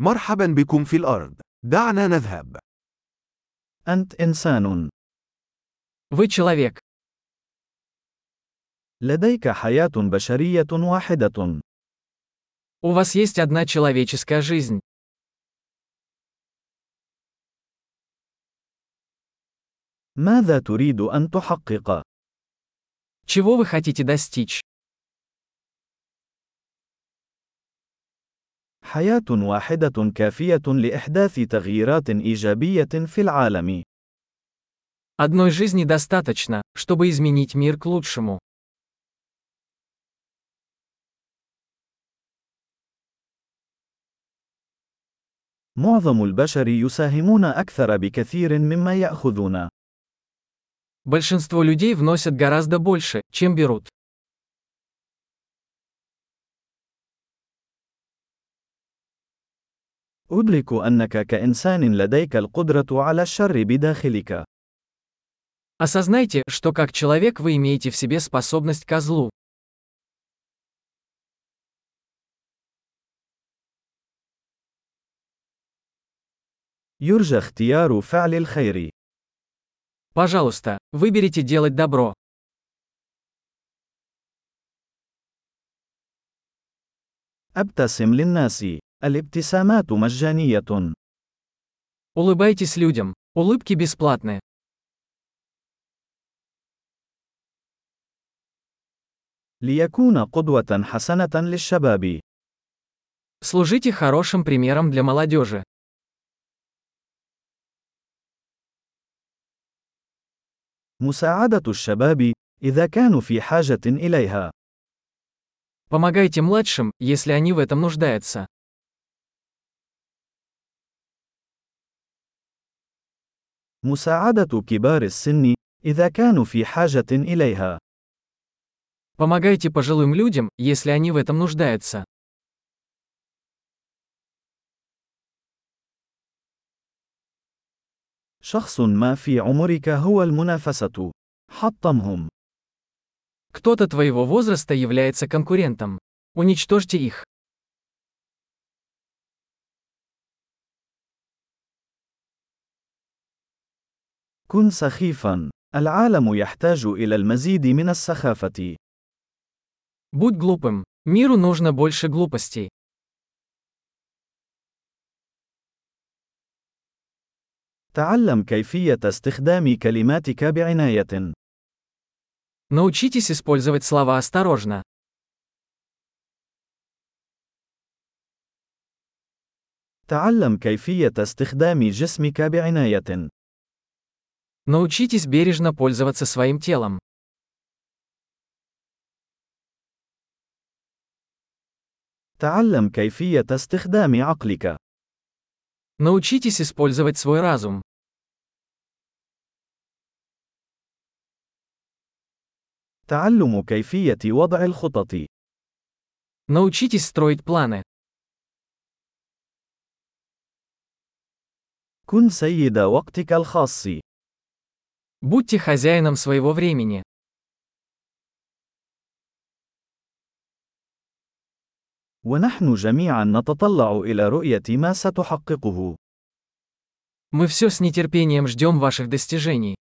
مرحبا بكم في الأرض. دعنا نذهب. أنت إنسان. Вы человек. لديك حياة بشرية واحدة. У вас есть одна человеческая жизнь. ماذا تريد أن تحقق؟ Чего вы хотите достичь? حياة واحدة كافية لإحداث تغييرات إيجابية في العالم. Одной жизни достаточно, чтобы изменить мир к лучшему. معظم البشر يساهمون أكثر بكثير مما يأخذون. Большинство людей вносят гораздо больше, чем берут. أدرك أنك كإنسان لديك القدرة على الشر بداخلك. Осознайте, что как человек вы имеете в себе способность ко злу. يرجى اختيار فعل الخير. Пожалуйста, выберите делать добро. أبتسم للناس. الابتسامات مجانية. Улыбайтесь людям. Улыбки бесплатны. ليكون قدوة حسنة للشباب. Служите хорошим примером для молодежи. مساعدة الشباب إذا كانوا في حاجة إليها. Помогайте младшим, если они в этом нуждаются. مساعدة كبار السن إذا كانوا في حاجة إليها. Помогайте пожилым людям, если они в этом нуждаются. شخص ما في عمرك هو المنافسة. حطمهم. Кто-то твоего возраста является конкурентом. Уничтожьте их. كن سخيفا. العالم يحتاج إلى المزيد من السخافة. Будь глупым. Миру нужно больше глупостей. تعلم كيفية استخدام كلماتك بعناية. Научитесь использовать слова осторожно. تعلم كيفية استخدام جسمك بعناية. Научитесь бережно пользоваться своим телом. تعلم كيفية استخدام عقلك. Научитесь использовать свой разум. تعلم كيفية وضع الخطط. Научитесь строить планы. كن سيد وقتك الخاص. Будьте хозяином своего времени. ونحن جميعا نتطلع إلى رؤية ما ستحققه. Мы все с нетерпением ждем ваших достижений.